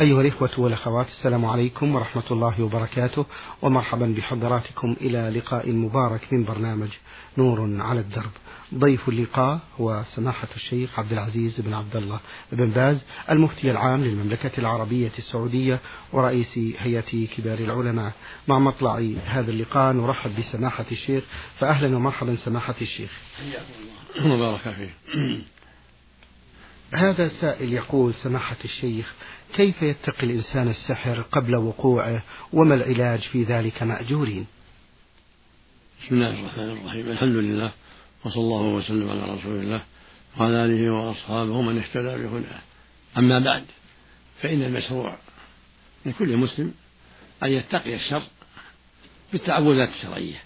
أيها الإخوة والأخوات السلام عليكم ورحمة الله وبركاته ومرحبا بحضراتكم إلى لقاء مبارك من برنامج نور على الدرب. ضيف اللقاء هو سماحة الشيخ عبد العزيز بن عبد الله بن باز المفتي العام للمملكة العربية السعودية ورئيس هيئة كبار العلماء. مع مطلع هذا اللقاء نرحب بسماحة الشيخ فأهلا ومرحبا سماحة الشيخ. الله. وبارك فيه هذا سائل يقول سماحة الشيخ كيف يتقي الإنسان السحر قبل وقوعه؟ وما العلاج في ذلك مأجورين؟ بسم الله الرحمن الرحيم. الحمد لله وصلى الله وسلم على رسول الله وعلى آله وأصحابه من اهتدى بهداه. أما بعد فإن المشروع لكل مسلم أن يتقي الشر بالتعوذات الشرعية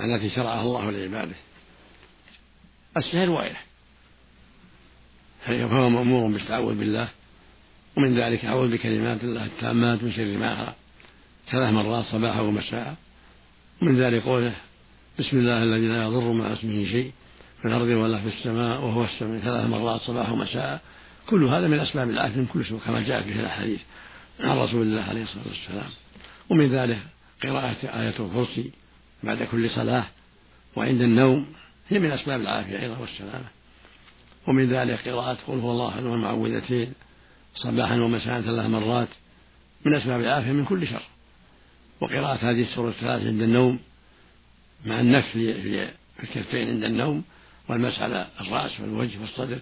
التي شرعها الله لعباده. السحر وغيره فهو مأمور بالتعوذ بالله ومن ذلك أعوذ بكلمات الله التامات من شر ما خلق ثلاث مرات صباحا ومساء ومن ذلك قوله بسم الله الذي لا يضر مع اسمه شيء في الأرض ولا في السماء وهو السميع ثلاث مرات صباحا ومساء كل هذا من أسباب العافية من كل سوء كما جاء في الأحاديث عن رسول الله عليه الصلاة والسلام. ومن ذلك قراءة آية الكرسي بعد كل صلاة وعند النوم هي من أسباب العافية أيضا والسلامة. ومن ذلك قراءة قل هو الله أحد والمعوذتين صباحا ومساء ثلاث مرات من أسباب العافية من كل شر. وقراءة هذه السورة الثلاث عند النوم مع النفس في الكفين عند النوم والمسح على الرأس والوجه والصدر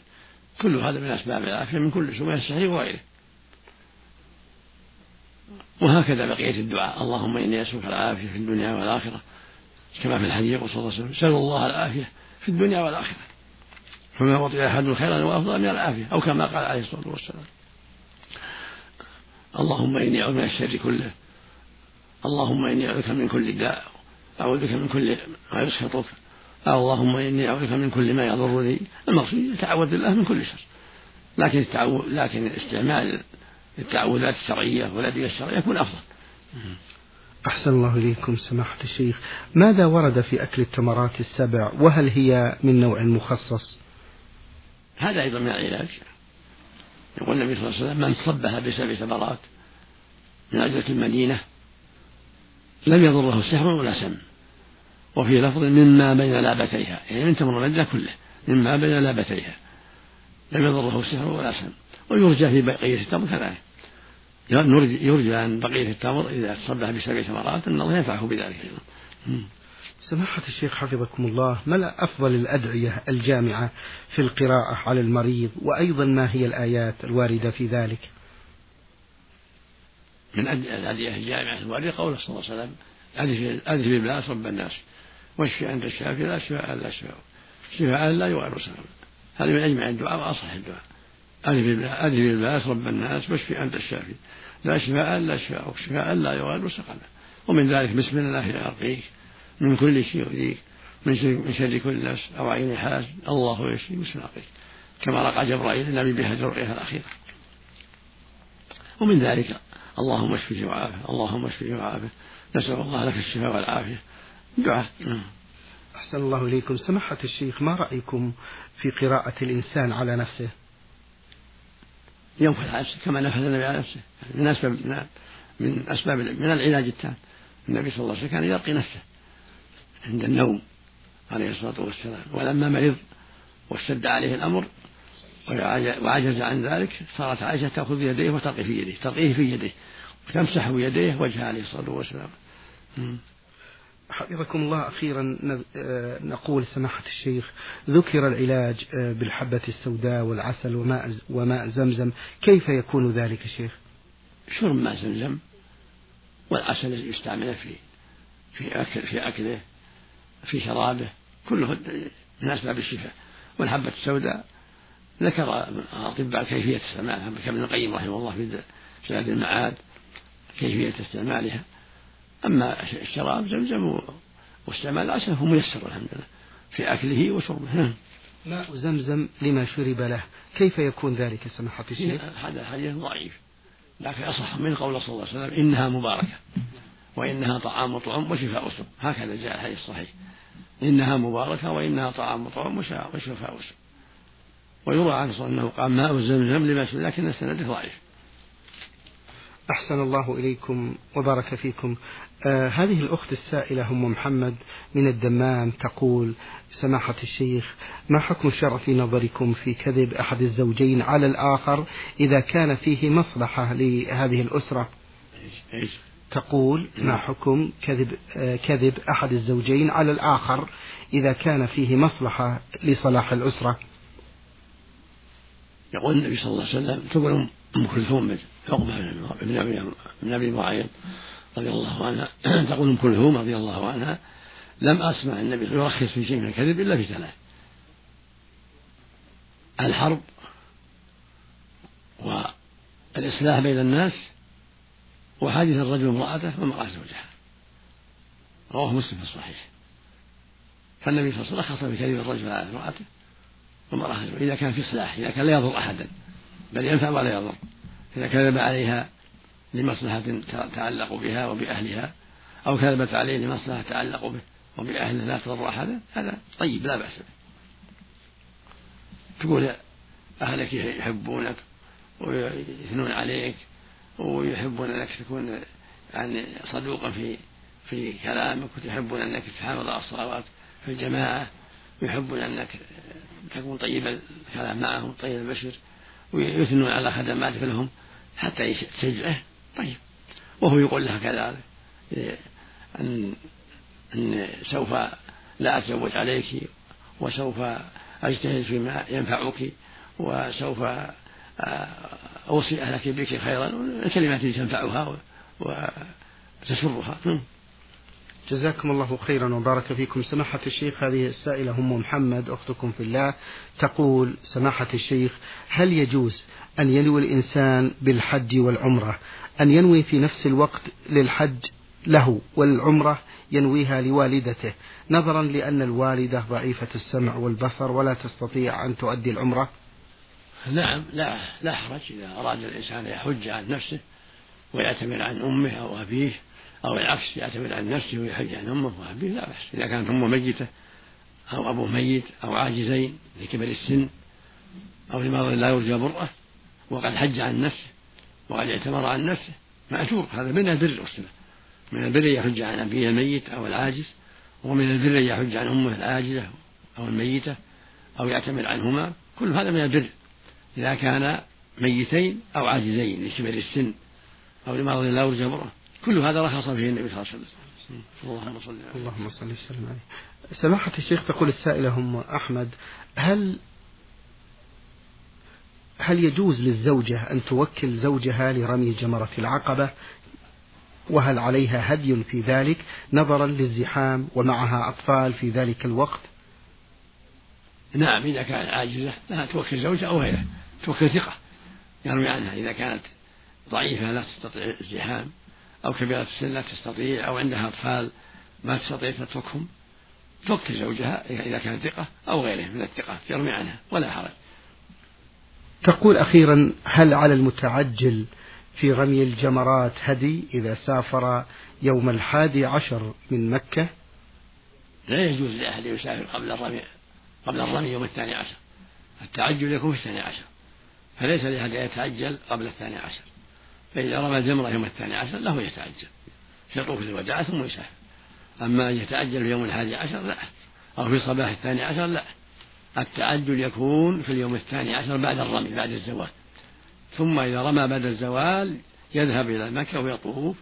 كل هذا من أسباب العافية من كل سوء السحر وغيره. وهكذا بقية الدعاء. اللهم إني أسألك العافية في الدنيا والآخرة كما في الحديث صلى الله عليه وسلم سأل الله العافية في الدنيا والآخرة. فما وطئ أحد خيرا وأفضل من العافية أو كما قال عليه الصلاة والسلام. اللهم إني أعوذ من الشر كله. اللهم إني أعوذ من كل داء أعوذ بك من كل ما يسخطك اللهم إني أعوذ بك من كل ما يضرني. المقصود يتعوذ بالله من كل شر. لكن التعوذ لكن استعمال التعوذات الشرعية والأدوية الشرعية يكون أفضل. أحسن الله إليكم سماحة الشيخ. ماذا ورد في أكل التمرات السبع؟ وهل هي من نوع مخصص؟ هذا أيضا من العلاج. يقول النبي صلى الله عليه وسلم من صبها بسبع تمرات من أجلة المدينة لم يضره سحر ولا سم. وفي لفظ مما بين لابتيها. يعني من تمر المدينة كله مما بين لابتيها. لم يضره سحر ولا سم. ويرجى في بقية التمر كذلك. يرجى أن بقية التمر إذا تصبح بسبع تمرات أن الله ينفعه بذلك أيضا. سماحة الشيخ حفظكم الله ما أفضل الأدعية الجامعة في القراءة على المريض؟ وأيضا ما هي الآيات الواردة في ذلك؟ من الأدعية الجامعة الواردة قول صلى الله عليه وسلم ألف بالناس رب الناس. واشفي أنت الشافي لا شفاء لا شفاء شفاء لا يغادر سقما هذا من أجمع الدعاء وأصح الدعاء. ألف بالباس رب الناس. واشفي أنت الشافي لا شفاء لا شفاء شفاء لا يغادر سقما ومن ذلك بسم الله يرقيك من كل شيء يؤذيك من شر, كل نفس أو عين حاسد الله يشفي الله كما رقى جبرائيل النبي بهذه الرؤية الأخيرة. ومن ذلك اللهم اشفه وعافه اللهم اشفه وعافه نسأل الله لك الشفاء والعافية. دعاء. أحسن الله إليكم. سماحة الشيخ ما رأيكم في قراءة الإنسان على نفسه؟ ينفذ على نفسه كما نفذ النبي على نفسه. من أسباب من أسباب من العلاج التام. النبي صلى الله عليه وسلم كان يرقي نفسه. عند النوم عليه الصلاة والسلام. ولما مرض واشتد عليه الأمر وعجز عن ذلك صارت عائشة تأخذ بيديه وترقي في يديه ترقيه في يديه وتمسح بيديه وجهه عليه الصلاة والسلام. حفظكم الله. أخيرا آه، نقول سماحة الشيخ ذكر العلاج آه، بالحبة السوداء والعسل وماء وماء زمزم. كيف يكون ذلك شيخ؟ شرب ماء زمزم والعسل يستعمل في في أكل في أكله. في شرابه كله من أسباب الشفاء والحبة السوداء ذكر الأطباء كيفية استعمالها. كابن القيم رحمه الله في زاد المعاد كيفية استعمالها. أما الشراب زمزم واستعمال العسل فهو ميسر الحمد لله في أكله وشربه. نعم. ماء زمزم لما شرب له. كيف يكون ذلك؟ سماحة الشيخ. هذا حديث ضعيف لكن أصح من قول صلى الله عليه وسلم إنها مباركة. وإنها طعام وطعم وشفاء وسم هكذا جاء الحديث الصحيح. إنها مباركة وإنها طعام وطعم وشفاء وسم ويروى عنه أنه قال ماء زمزم لما لكن السند ضعيف. أحسن الله إليكم وبارك فيكم. آه هذه الأخت السائلة أم محمد من الدمام تقول سماحة الشيخ ما حكم الشرع في نظركم في كذب أحد الزوجين على الآخر إذا كان فيه مصلحة لهذه الأسرة؟ إيش؟ تقول ما حكم كذب آه كذب أحد الزوجين على الآخر إذا كان فيه مصلحة لصلاح الأسرة؟ يقول النبي صلى الله عليه وسلم تقول أم كلثوم عقبة بن أبي بن أبي معيط رضي الله عنها. تقول أم كلثوم رضي الله عنها لم أسمع النبي يرخص في شيء من الكذب إلا في ثلاث الحرب والإصلاح بين الناس وحديث الرجل امرأته وامرأة زوجها. رواه مسلم في الصحيح. فالنبي صلى الله عليه وسلم رخص كذب الرجل على امرأته وامرأة زوجها. إذا كان في إصلاح إذا كان لا يضر أحدا بل ينفع ولا يضر. إذا كذب عليها لمصلحة تعلق بها وبأهلها أو كذبت عليه لمصلحة تعلق به وبأهله لا تضر أحدا هذا طيب لا بأس به. تقول أهلك يحبونك ويثنون عليك ويحبون أنك تكون يعني صدوقا في في كلامك وتحبون أنك تحافظ على الصلوات في الجماعة ويحبون أنك تكون طيب الكلام معهم طيب البشر ويثنون على خدماتك لهم حتى تشجعه طيب. وهو يقول لها كذلك أن أن سوف لا أتزوج عليك وسوف أجتهد فيما ينفعك وسوف أوصي أهلك بك خيرا الكلمات التي تنفعها وتسرها. جزاكم الله خيرا وبارك فيكم. سماحة الشيخ هذه السائلة أم محمد أختكم في الله تقول سماحة الشيخ هل يجوز أن ينوي الإنسان بالحج والعمرة؟ أن ينوي في نفس الوقت للحج له والعمرة ينويها لوالدته. نظرا لأن الوالدة ضعيفة السمع والبصر ولا تستطيع أن تؤدي العمرة. نعم لا لا حرج. إذا أراد الإنسان يحج عن نفسه ويعتمر عن أمه أو أبيه أو العكس يعتمد عن نفسه ويحج عن أمه وأبيه لا بأس. إذا كانت أمه ميتة أو أبوه ميت أو عاجزين لكبر السن أو لمرض لا يرجى برأة وقد حج عن نفسه وقد اعتمر عن نفسه مأجور. هذا من البر والصلة من البر يحج عن أبيه الميت أو العاجز ومن البر يحج عن أمه العاجزة أو الميتة أو يعتمر عنهما. كل هذا من البر. إذا كان ميتين أو عاجزين لكبر السن أو لمرض لا يرجى برأة كل هذا رخص فيه النبي صلى الله عليه وسلم. اللهم صل عليه اللهم صل وسلم عليه. سماحة الشيخ تقول السائلة أم أحمد هل هل يجوز للزوجة أن توكل زوجها لرمي جمرة العقبة؟ وهل عليها هدي في ذلك نظرا للزحام ومعها أطفال في ذلك الوقت؟ نعم إذا كانت عاجزة لا توكل زوجها أو غيره توكل ثقة يروي عنها. إذا كانت ضعيفة لا تستطيع الزحام أو كبيرة السن لا تستطيع أو عندها أطفال ما تستطيع تتركهم توكل زوجها إذا كان ثقة أو غيره من الثقات يرمي عنها ولا حرج. تقول أخيرا هل على المتعجل في رمي الجمرات هدي إذا سافر يوم الحادي عشر من مكة؟ لا يجوز لأحد يسافر قبل الرمي قبل الرمي يوم الثاني عشر. التعجل يكون في الثاني عشر. فليس لأحد أن يتعجل قبل الثاني عشر. فإذا رمى الجمرة يوم الثاني عشر له يتعجل. في طوف الوداع ثم يسافر. أما أن يتعجل في يوم الحادي عشر لا. أو في صباح الثاني عشر لا. التعجل يكون في اليوم الثاني عشر بعد الرمي بعد الزوال. ثم إذا رمى بعد الزوال يذهب إلى مكة ويطوف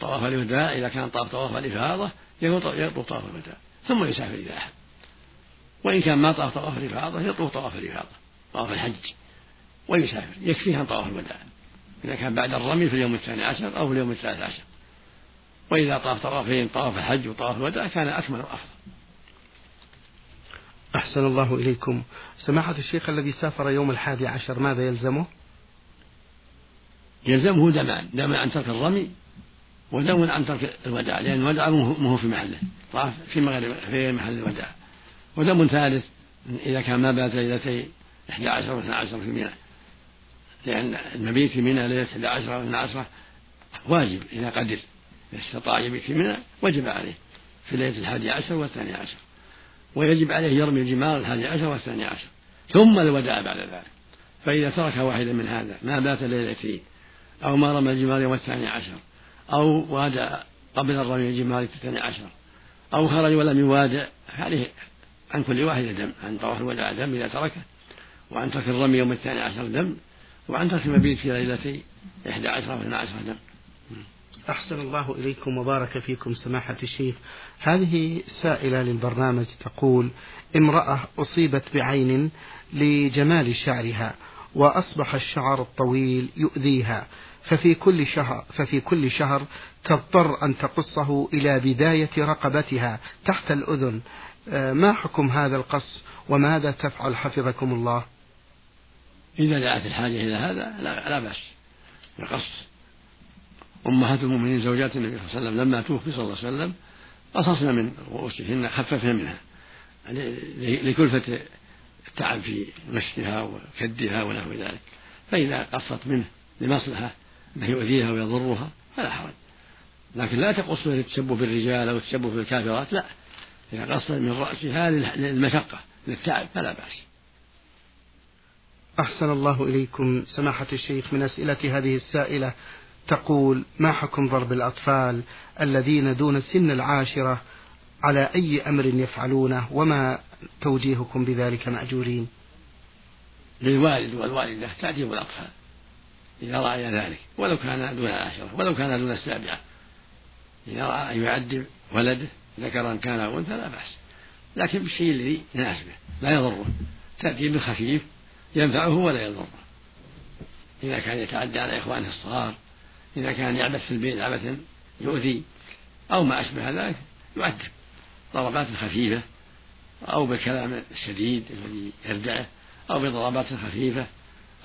طواف الوداع. إذا كان طاف طواف الإفاضة يطوف طواف الوداع. ثم يسافر إذا أحب وإن كان ما طاف طواف الإفاضة يطوف طواف الإفاضة طواف الحج. ويسافر يكفيه عن طواف الوداع. إذا كان بعد الرمي في اليوم الثاني عشر أو في اليوم الثالث عشر. وإذا طاف طوافين طواف الحج وطواف الوداع كان أكمل وأفضل. أحسن الله إليكم. سماحة الشيخ الذي سافر يوم الحادي عشر ماذا يلزمه؟ يلزمه دمان دم عن ترك الرمي ودم عن ترك الوداع لأن الوداع ما هو في محله طاف في مغرب في محل الوداع. ودم ثالث إذا كان ما بات ليلتي 11 و 12 في منى لأن المبيت في منى ليلة 11 و 12 واجب إذا قدر إذا استطاع يبيت في منى وجب عليه في ليلة الحادي عشر والثاني عشر. ويجب عليه يرمي الجمار الحادي عشر والثاني عشر. ثم الوداع بعد ذلك. فإذا ترك واحدا من هذا ما بات ليلتين أو ما رمى الجمار يوم الثاني عشر أو وادى قبل الرمي الجمار الثاني عشر أو خرج ولم يوادع هذه عن كل واحد دم عن طواف الوداع دم إذا تركه وعن ترك الرمي يوم الثاني عشر دم وعن ترك المبيت في ليلتي إحدى عشر واثنى عشر دم. أحسن الله إليكم وبارك فيكم سماحة الشيخ. هذه سائلة للبرنامج تقول امرأة أصيبت بعين لجمال شعرها وأصبح الشعر الطويل يؤذيها ففي كل شهر ففي كل شهر تضطر أن تقصه إلى بداية رقبتها تحت الأذن. آه، ما حكم هذا القص وماذا تفعل حفظكم الله؟ إذا دعت الحاجة إلى هذا لا, لا بأس. القص أمهات المؤمنين زوجات النبي صلى الله عليه وسلم لما توفي صلى الله عليه وسلم قصصنا من رؤوسهن خففنا منها. لكلفة التعب في مشتها وكدها ونحو ذلك. فإذا قصت منه لمصلحة أنه يؤذيها ويضرها فلا حرج. لكن لا تقص للتشبه بالرجال أو التشبه بالكافرات لا. إذا قصت من رأسها للمشقة للتعب فلا بأس. أحسن الله إليكم سماحة الشيخ من أسئلة هذه السائلة. تقول ما حكم ضرب الأطفال الذين دون سن العاشرة على أي أمر يفعلونه؟ وما توجيهكم بذلك مأجورين؟ للوالد والوالدة تعجب الأطفال إذا رأي ذلك. ولو كان دون العاشرة ولو كان دون السابعة. إذا رأى أن يعذب ولده ذكرا كان أو أنثى لا بأس. لكن بالشيء الذي يناسبه لا يضره. تأديب خفيف ينفعه ولا يضره. إذا كان يتعدى على إخوانه الصغار إذا كان يعبث في البيت عبثا يؤذي أو ما أشبه ذلك يؤدب. ضربات خفيفة أو بالكلام الشديد الذي يردعه أو بضربات خفيفة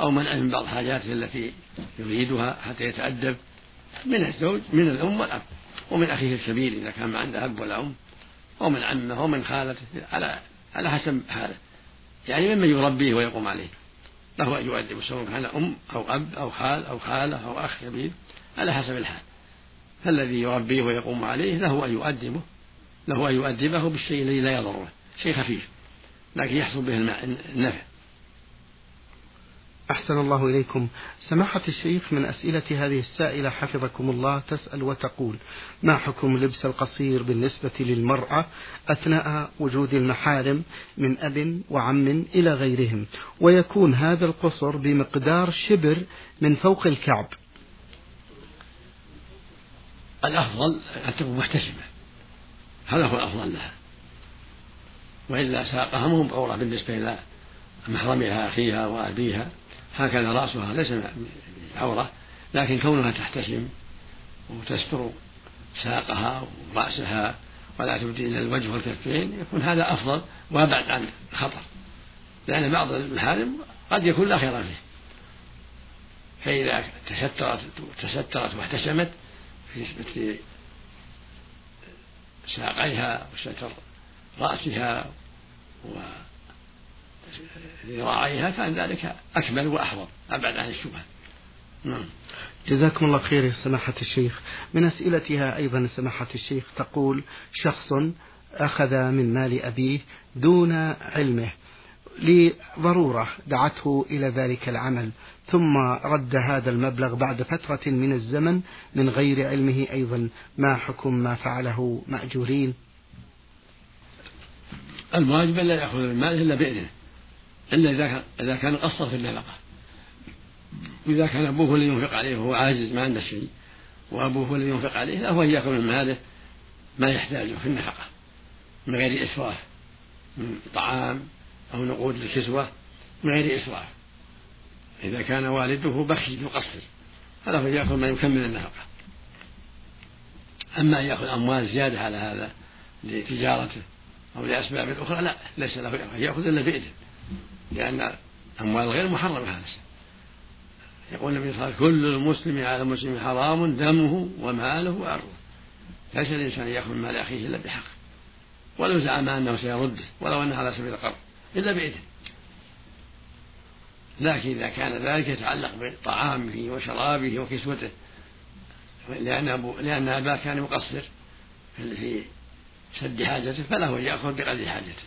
أو منع من بعض حاجاته التي يريدها حتى يتأدب. من الزوج من الأم والأب ومن أخيه الكبير إذا كان ما عنده أب ولا أم أو من عمه أو من خالته على على حسب حاله. يعني ممن يربيه ويقوم عليه. له أن يؤدب سواء كان أم أو أب أو خال أو خالة أو أخ كبير على حسب الحال. فالذي يربيه ويقوم عليه له أن يؤدبه له أن يؤدبه بالشيء الذي لا يضره شيء خفيف لكن يحصل به النفع. أحسن الله إليكم. سماحة الشيخ من أسئلة هذه السائلة حفظكم الله تسأل وتقول ما حكم لبس القصير بالنسبة للمرأة أثناء وجود المحارم من أب وعم إلى غيرهم؟ ويكون هذا القصر بمقدار شبر من فوق الكعب. الأفضل أن تكون محتشمة. هذا هو الأفضل لها. وإلا ساقها مهم بالنسبة إلى محرمها أخيها وأبيها. هكذا رأسها ليس عورة لكن كونها تحتشم وتستر ساقها ورأسها ولا تبدي إلى الوجه والكفين يكون هذا أفضل وأبعد عن الخطر. لأن بعض المحارم قد يكون لا خير فيه. فإذا تسترت تسترت واحتشمت في مثل ساقيها وستر رأسها وذراعيها كان ذلك أكمل وأحوط أبعد عن الشبهة. نعم. جزاكم الله خير يا سماحة الشيخ. من أسئلتها أيضا سماحة الشيخ تقول شخص أخذ من مال أبيه دون علمه لضرورة دعته إلى ذلك العمل ثم رد هذا المبلغ بعد فترة من الزمن من غير علمه أيضا. ما حكم ما فعله مأجورين؟ الواجب لا يأخذ المال إلا بإذنه. إلا إذا كان إذا كان قصر في النفقة. وإذا كان أبوه الذي ينفق عليه وهو عاجز ما عنده شيء وأبوه الذي ينفق عليه له أن يأخذ من ماله ما يحتاجه في النفقة من غير إسراف من طعام أو نقود للكسوة من غير إسراف. إذا كان والده بخيل يقصر فله يأخذ ما يكمل النفقة. أما أن يأخذ أموال زيادة على هذا لتجارته أو لأسباب أخرى لا ليس له يأخذ إلا بإذن لأن أموال غير محرمة هذا يقول النبي صلى الله عليه وسلم كل المسلم على المسلم حرام دمه وماله وعرضه ليس الإنسان يأخذ مال أخيه إلا بحق. ولو زعم أنه سيرده ولو أنه على سبيل القرض إلا بإذن لكن إذا كان ذلك يتعلق بطعامه وشرابه وكسوته لأن أبو لأن أباه كان مقصر في سد حاجته فله أن يأخذ بقدر حاجته.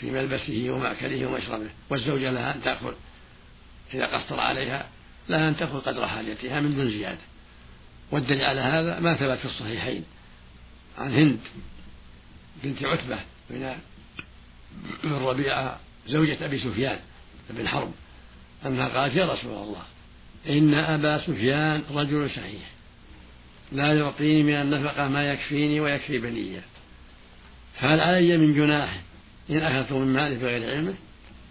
في ملبسه ومأكله ومشربه والزوجة لها أن تأخذ إذا قصر عليها لها أن تأخذ قدر حاجتها من دون زيادة. والدليل على هذا ما ثبت في الصحيحين عن هند بنت عتبة بن ربيعة زوجة أبي سفيان بن حرب أنها قالت يا رسول الله إن أبا سفيان رجل شحيح لا يعطيني من النفقة ما يكفيني ويكفي بنية فهل علي من جناح إن أخذت من ماله بغير علمه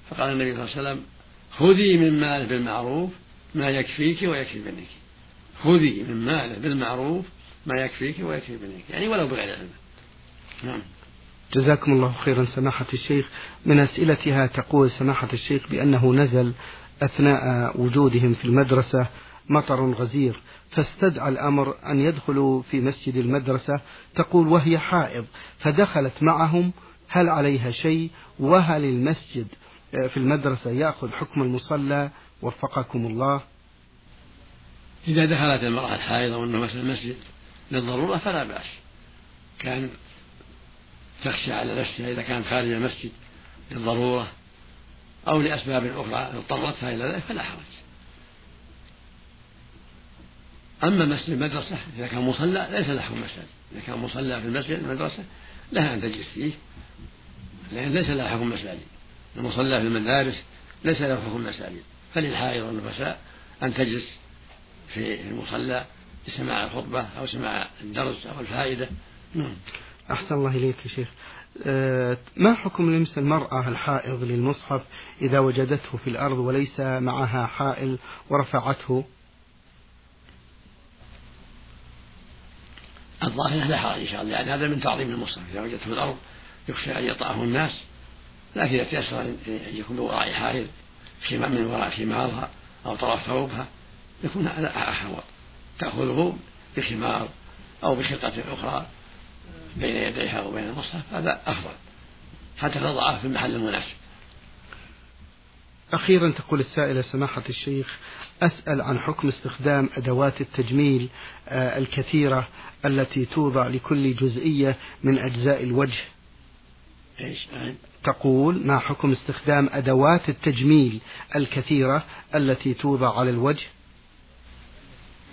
فقال النبي صلى الله عليه وسلم خذي من ماله بالمعروف ما يكفيك ويكفي بنيك خذي من ماله بالمعروف ما يكفيك ويكفي بنيك يعني ولو بغير علمه نعم. جزاكم الله خيرا سماحة الشيخ. من أسئلتها تقول سماحة الشيخ بأنه نزل أثناء وجودهم في المدرسة مطر غزير فاستدعى الأمر أن يدخلوا في مسجد المدرسة تقول وهي حائض فدخلت معهم هل عليها شيء؟ وهل المسجد في المدرسة يأخذ حكم المصلى؟ وفقكم الله. إذا دخلت المرأة الحائضة وأنه المسجد للضرورة فلا بأس. كان تخشى على نفسها إذا كانت خارج المسجد للضرورة أو لأسباب أخرى اضطرتها إلى ذلك فلا حرج. أما مسجد المدرسة إذا كان مصلى ليس له مسجد. إذا كان مصلى في المسجد المدرسة لها أن تجلس فيه. لأن ليس لها حكم مساجد المصلى في المدارس ليس له حكم المساجد. فللحائض والنفساء أن تجلس في المصلى لسماع الخطبة أو سماع الدرس أو الفائدة. نعم. أحسن الله إليك يا شيخ. آه، ما حكم لمس المرأة الحائض للمصحف إذا وجدته في الأرض وليس معها حائل ورفعته؟ الظاهر لا حرج إن شاء الله يعني هذا من تعظيم المصحف. إذا وجدته في الأرض يخشى أن يطأه الناس لكن إذا تيسر أن يكون بوراء حائل خمار من وراء خمارها أو طرف ثوبها يكون هذا أحوط. تأخذه بخمار أو بخطة أخرى بين يديها وبين المصحف هذا أفضل. حتى تضعه في المحل المناسب. أخيرا تقول السائلة سماحة الشيخ أسأل عن حكم استخدام أدوات التجميل آه، الكثيرة التي توضع لكل جزئية من أجزاء الوجه. إيش؟ تقول ما حكم استخدام أدوات التجميل الكثيرة التي توضع على الوجه؟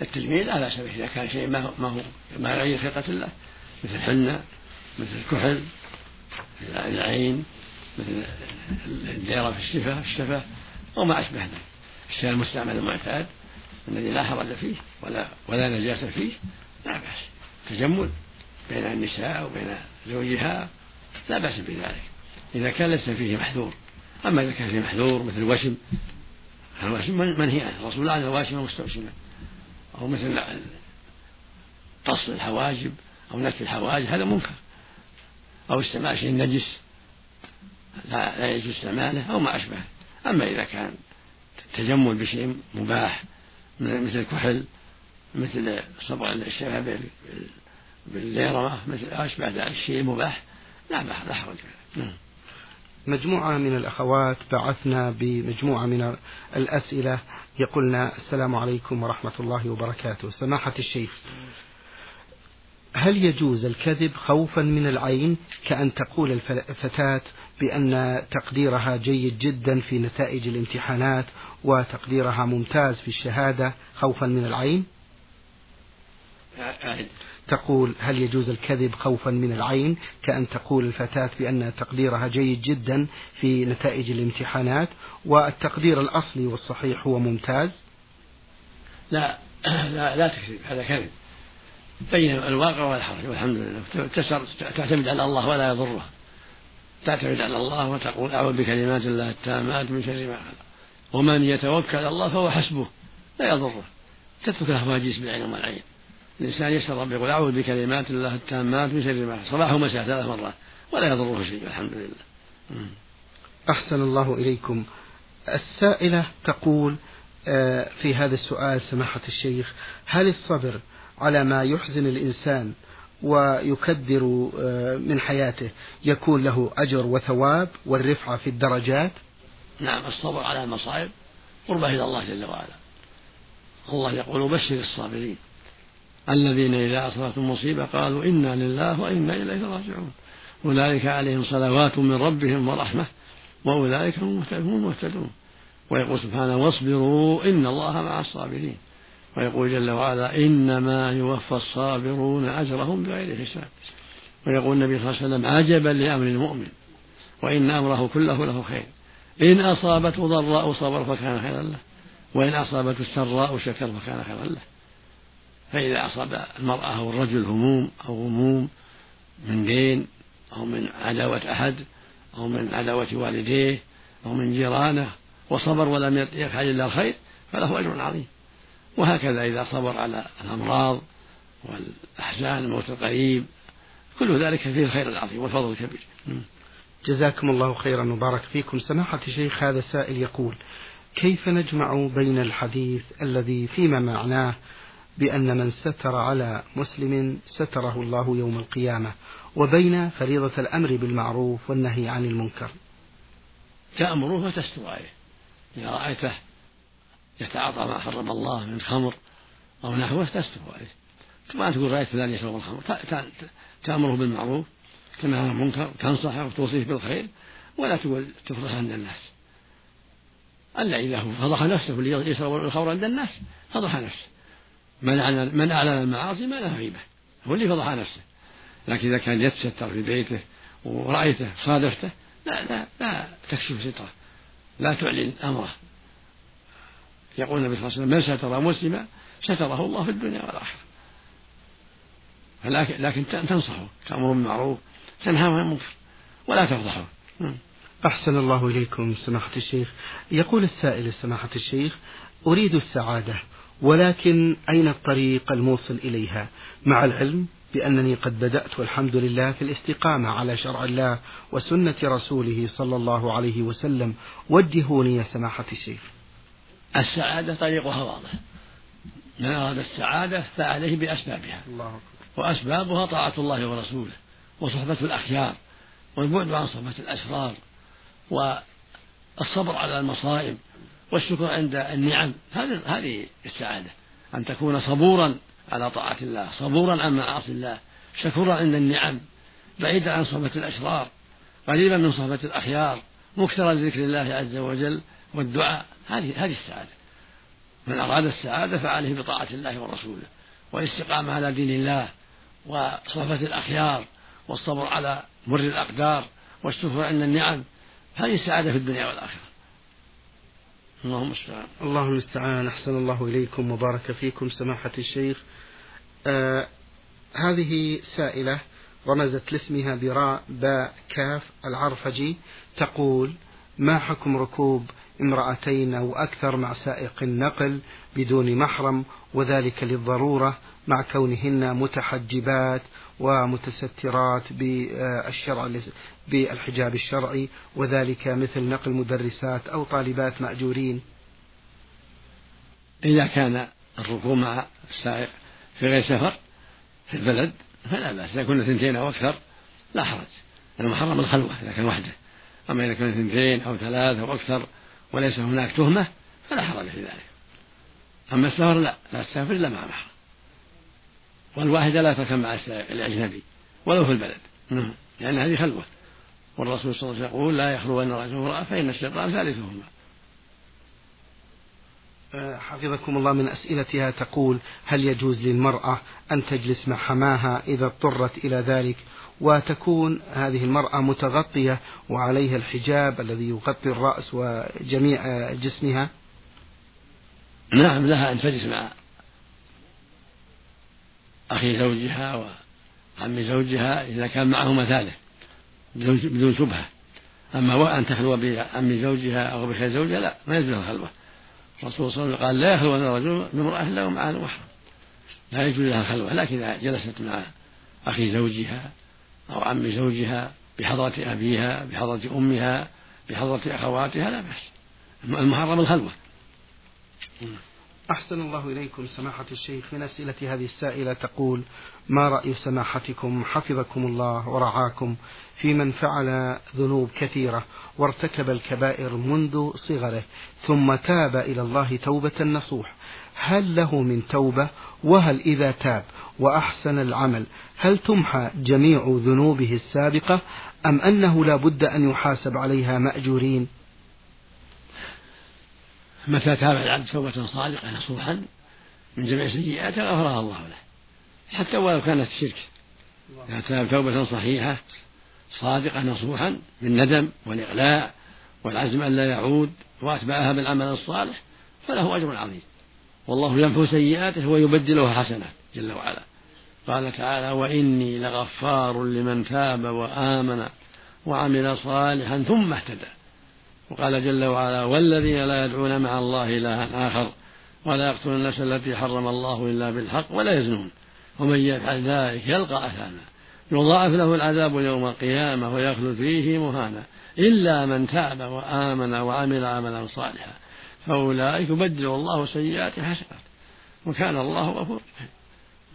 التجميل بأس به إذا كان شيء ما هو ما هو ما غير خلقة الله مثل الحنة مثل الكحل العين مثل الديرة في الشفة الشفة وما أشبه ذلك. الشيء المستعمل المعتاد الذي لا حرج فيه ولا ولا نجاسة فيه لا بأس. تجمل بين النساء وبين زوجها لا بأس بذلك. إذا كان ليس فيه محذور. أما إذا كان فيه محذور مثل الوشم. الوشم منهي عنه. الرسول لعن الواشم المستوشمة أو مثل قص الحواجب أو نتف الحواجب. هذا منكر. أو استعمال شيء نجس. لا, لا يجوز استعماله أو ما أشبه أما إذا كان تجمل بشيء مباح مثل الكحل مثل صبغ الشفة بالليرمة مثل أشبه ذلك. الشيء مباح. لا لا حرج نعم. مجموعة من الأخوات بعثنا بمجموعة من الأسئلة. يقولنا السلام عليكم ورحمة الله وبركاته. سماحة الشيخ هل يجوز الكذب خوفا من العين كأن تقول الفتاة بأن تقديرها جيد جدا في نتائج الامتحانات وتقديرها ممتاز في الشهادة خوفا من العين؟ تقول هل يجوز الكذب خوفا من العين؟ كأن تقول الفتاة بأن تقديرها جيد جدا في نتائج الامتحانات والتقدير الأصلي والصحيح هو ممتاز؟ لا لا لا تكذب هذا كذب. بين الواقع والحرج والحمد لله. تعتمد على الله ولا يضره. تعتمد على الله وتقول أعوذ بكلمات الله التامات من شر ما خلق. ومن يتوكل على الله فهو حسبه لا يضره. تترك الهواجيس بالعين والعين الإنسان يسأل ربه يقول أعوذ بكلمات الله التامات من شر ما صباح ومساء ثلاث مرات ولا يضره شيء الحمد لله. أحسن الله إليكم. السائلة تقول آه، في هذا السؤال سماحة الشيخ هل الصبر على ما يحزن الإنسان ويكدر آه، من حياته يكون له أجر وثواب والرفعة في الدرجات؟ نعم الصبر على المصائب قربة إلى الله جل وعلا. الله يقول بشر الصابرين. الذين إذا أصابتهم مصيبة قالوا إنا لله وإنا إليه راجعون. أولئك عليهم صلوات من ربهم ورحمة وأولئك هم المهتدون ويقول سبحانه واصبروا إن الله مع الصابرين. ويقول جل وعلا إنما يوفى الصابرون أجرهم بغير حساب. ويقول النبي صلى الله عليه وسلم عجبا لأمر المؤمن وإن أمره كله له خير. إن أصابته ضراء صبر فكان خيرا له وإن أصابته السراء شكر فكان خيرا له. فإذا أصاب المرأة أو الرجل هموم أو غموم من دين أو من عداوة أحد أو من عداوة والديه أو من جيرانه وصبر ولم يفعل إلا الخير فله أجر عظيم. وهكذا إذا صبر على الأمراض والأحزان الموت القريب كل ذلك فيه الخير العظيم والفضل الكبير. جزاكم الله خيرا وبارك فيكم. سماحة الشيخ هذا سائل يقول كيف نجمع بين الحديث الذي فيما معناه بأن من ستر على مسلم ستره الله يوم القيامة وبين فريضة الأمر بالمعروف والنهي عن المنكر. تأمره فتستر عليه. إذا رأيته يتعاطى ما حرم الله من خمر أو نحوه تستر عليه. ما تقول رأيت فلان يشرب الخمر. تأمره بالمعروف تنهى عن المنكر تنصحه وتوصيه بالخير ولا تقول تفضح عند الناس. ألا إذا هو فضح نفسه اللي يشرب الخمر عند الناس فضح نفسه. من أعلن من أعلن المعاصي ما له غيبة. هو اللي فضح نفسه. لكن إذا كان يتستر في بيته ورأيته صادفته لا لا لا تكشف ستره. لا تعلن أمره. يقول النبي صلى الله عليه وسلم من ستر مسلما ستره الله في الدنيا والآخرة. لكن تنصحه تأمر بالمعروف تنهى عن المنكر ولا تفضحه. نعم. أحسن الله إليكم سماحة الشيخ. يقول السائل سماحة الشيخ أريد السعادة. ولكن أين الطريق الموصل إليها؟ مع العلم بأنني قد بدأت والحمد لله في الاستقامة على شرع الله وسنة رسوله صلى الله عليه وسلم. وجهوني يا سماحة الشيخ. السعادة طريقها واضح. من أراد السعادة فعليه بأسبابها. الله وأسبابها طاعة الله ورسوله وصحبة الأخيار والبعد عن صحبة الأشرار والصبر على المصائب والشكر عند النعم. هذه السعادة. أن تكون صبورا على طاعة الله صبورا عن معاصي الله شكورا عند النعم بعيدا عن صحبة الأشرار قريبا من صحبة الأخيار مكثرا لذكر الله عز وجل والدعاء. هذه هذه السعادة. من أراد السعادة فعليه بطاعة الله ورسوله والاستقامة على دين الله وصحبة الأخيار والصبر على مر الأقدار والشكر عند النعم. هذه السعادة في الدنيا والآخرة. اللهم المستعان اللهم المستعان أحسن الله إليكم وبارك فيكم سماحة الشيخ. آه هذه سائلة رمزت لاسمها براء باء كاف العرفجي تقول ما حكم ركوب امرأتين أو أكثر مع سائق النقل بدون محرم وذلك للضرورة مع كونهن متحجبات ومتسترات بالشرع بالحجاب الشرعي وذلك مثل نقل مدرسات أو طالبات مأجورين. إذا كان الركوب مع السائق في غير سفر في البلد فلا بأس إذا كنا اثنتين أو أكثر لا حرج. المحرم الخلوة إذا كان وحده. أما إذا كان اثنتين أو ثلاثة أو أكثر وليس هناك تهمة فلا حرج في ذلك. أما السفر لا لا تسافر إلا مع محرم. والواحدة لا تركب مع الأجنبي ولو في البلد. نعم. لأن هذه خلوة. والرسول صلى الله عليه وسلم يقول لا يخلون رجل امرأة فإن الشيطان ثالثهما. أه، حفظكم الله من أسئلتها تقول هل يجوز للمرأة أن تجلس مع حماها إذا اضطرت إلى ذلك؟ وتكون هذه المرأة متغطية وعليها الحجاب الذي يغطي الرأس وجميع جسمها؟ نعم لها أن تجلس مع أخي زوجها وعم زوجها إذا كان معهما ثالث بدون شبهة. أما أن تخلو بعم زوجها أو بخير زوجها لا ما يجوز الخلوة. الرسول صلى الله عليه وسلم قال لا يخلو الرجل بامرأة إلا ومعها محرم لا يجوز لها الخلوة لكن إذا جلست مع أخي زوجها أو عم زوجها بحضرة أبيها بحضرة أمها بحضرة أخواتها لا بأس. المحرم الخلوة. أحسن الله إليكم سماحة الشيخ من أسئلة هذه السائلة تقول ما رأي سماحتكم؟ حفظكم الله ورعاكم في من فعل ذنوب كثيرة وارتكب الكبائر منذ صغره ثم تاب إلى الله توبة نصوح هل له من توبة؟ وهل إذا تاب؟ وأحسن العمل. هل تمحى جميع ذنوبه السابقة أم أنه لا بد أن يحاسب عليها مأجورين؟ متى تاب العبد توبة صادقة نصوحا من جميع سيئاته غفرها الله له. حتى ولو كانت الشرك إذا تاب توبة صحيحة صادقة نصوحا بالندم والإقلاع والعزم أن لا يعود وأتبعها بالعمل الصالح فله أجر عظيم. والله يمحو سيئاته ويبدلها حسنات جل وعلا. قال تعالى وإني لغفار لمن تاب وآمن وعمل صالحا ثم اهتدى. وقال جل وعلا والذين لا يدعون مع الله إلها آخر ولا يقتلون النفس التي حرم الله إلا بالحق ولا يزنون ومن يفعل ذلك يلقى أثاما يضاعف له العذاب يوم القيامة ويخلد فيه مهانا إلا من تاب وآمن وعمل عملا صالحا فأولئك يبدل الله سيئات حسنات وكان الله غفورا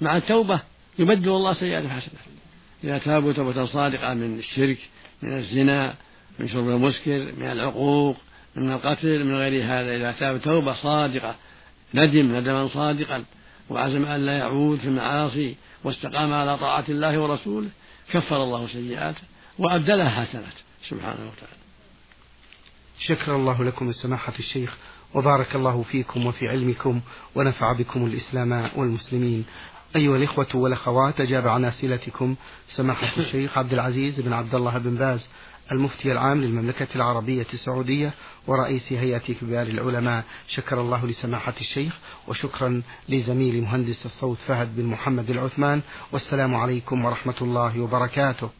مع التوبة يبدل الله سيئات حسنات. إذا تابوا توبة صادقة من الشرك من الزنا من شرب المسكر من العقوق من القتل من غير هذا. إذا تاب توبة صادقة ندم ندما صادقا وعزم أن لا يعود في المعاصي واستقام على طاعة الله ورسوله كفر الله سيئاته وأبدلها حسنات. سبحانه وتعالى. شكر الله لكم السماحة الشيخ وبارك الله فيكم وفي علمكم ونفع بكم الإسلام والمسلمين. أيها الإخوة والأخوات أجاب عن أسئلتكم سماحة الشيخ عبد العزيز بن عبد الله بن باز. المفتي العام للمملكة العربية السعودية ورئيس هيئة كبار العلماء. شكر الله لسماحة الشيخ وشكرا لزميل مهندس الصوت فهد بن محمد العثمان. والسلام عليكم ورحمة الله وبركاته.